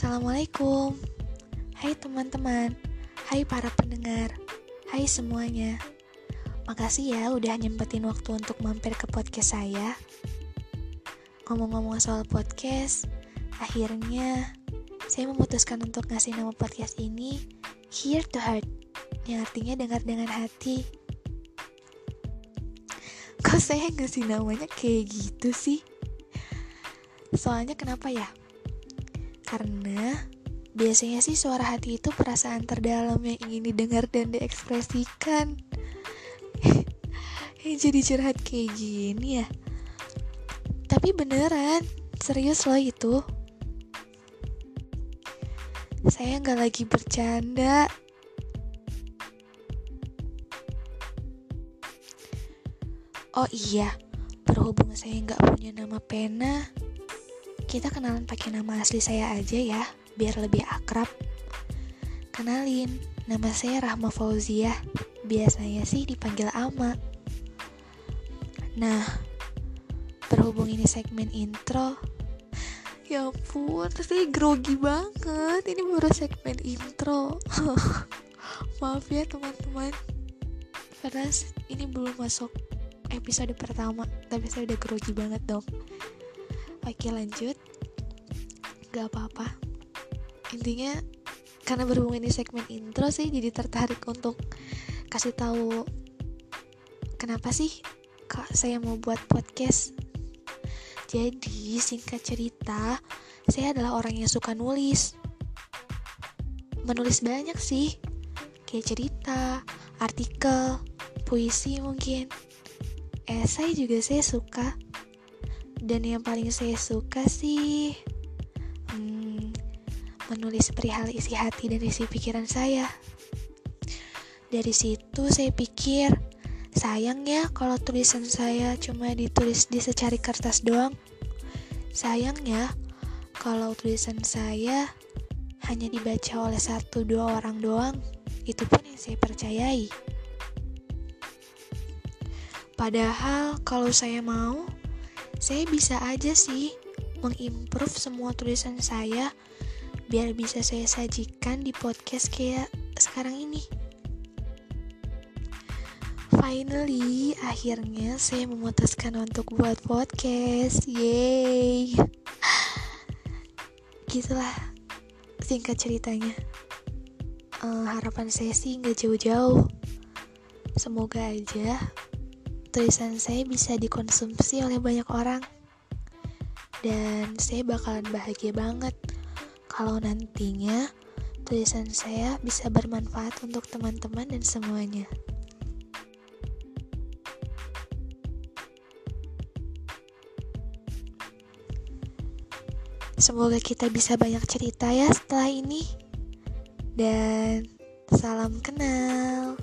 Assalamualaikum Hai teman-teman. Hai para pendengar. Hai semuanya. Makasih ya udah nyempetin waktu untuk mampir ke podcast saya. Ngomong-ngomong soal podcast Akhirnya Saya memutuskan untuk ngasih nama podcast ini Hear to Heart. Yang artinya dengar dengan hati. Kok saya ngasih namanya kayak gitu sih? Soalnya kenapa ya? Karena biasanya sih suara hati itu perasaan terdalam yang ingin didengar dan diekspresikan. Jadi curhat kayak gini ya. Tapi beneran, serius loh itu. Saya nggak lagi bercanda. Oh iya, berhubung saya nggak punya nama pena, kita kenalan pakai nama asli saya aja ya, biar lebih akrab. Kenalin, nama saya Rahma Fauzia. Biasanya sih dipanggil Ama. Nah, berhubung ini segmen intro, ya ampun, saya grogi banget. Ini baru segmen intro. Maaf ya teman-teman. Padahal ini belum masuk episode pertama, tapi saya udah grogi banget dong. Oke lanjut. Gak apa-apa. Intinya Karena berhubung ini segmen intro sih Jadi tertarik untuk Kasih tahu Kenapa sih Kak saya mau buat podcast. Jadi singkat cerita Saya adalah orang yang suka nulis. Menulis banyak sih. Kayak cerita Artikel Puisi mungkin. Esai juga saya suka dan yang paling saya suka sih hmm, menulis perihal isi hati dan isi pikiran saya. Dari situ saya pikir, sayang ya kalau tulisan saya cuma ditulis di secari kertas doang. Sayang ya kalau tulisan saya hanya dibaca oleh satu dua orang doang. Itu pun yang saya percayai. Padahal kalau saya mau, saya bisa aja sih mengimprove semua tulisan saya biar bisa saya sajikan di podcast kayak sekarang ini. Finally, akhirnya saya memutuskan untuk buat podcast. Yeay. Gitulah singkat ceritanya. Uh, harapan saya sih nggak jauh-jauh. Semoga aja tulisan saya bisa dikonsumsi oleh banyak orang. Dan saya bakalan bahagia banget kalau nantinya tulisan saya bisa bermanfaat untuk teman-teman dan semuanya. Semoga kita bisa banyak cerita ya setelah ini. Dan salam kenal.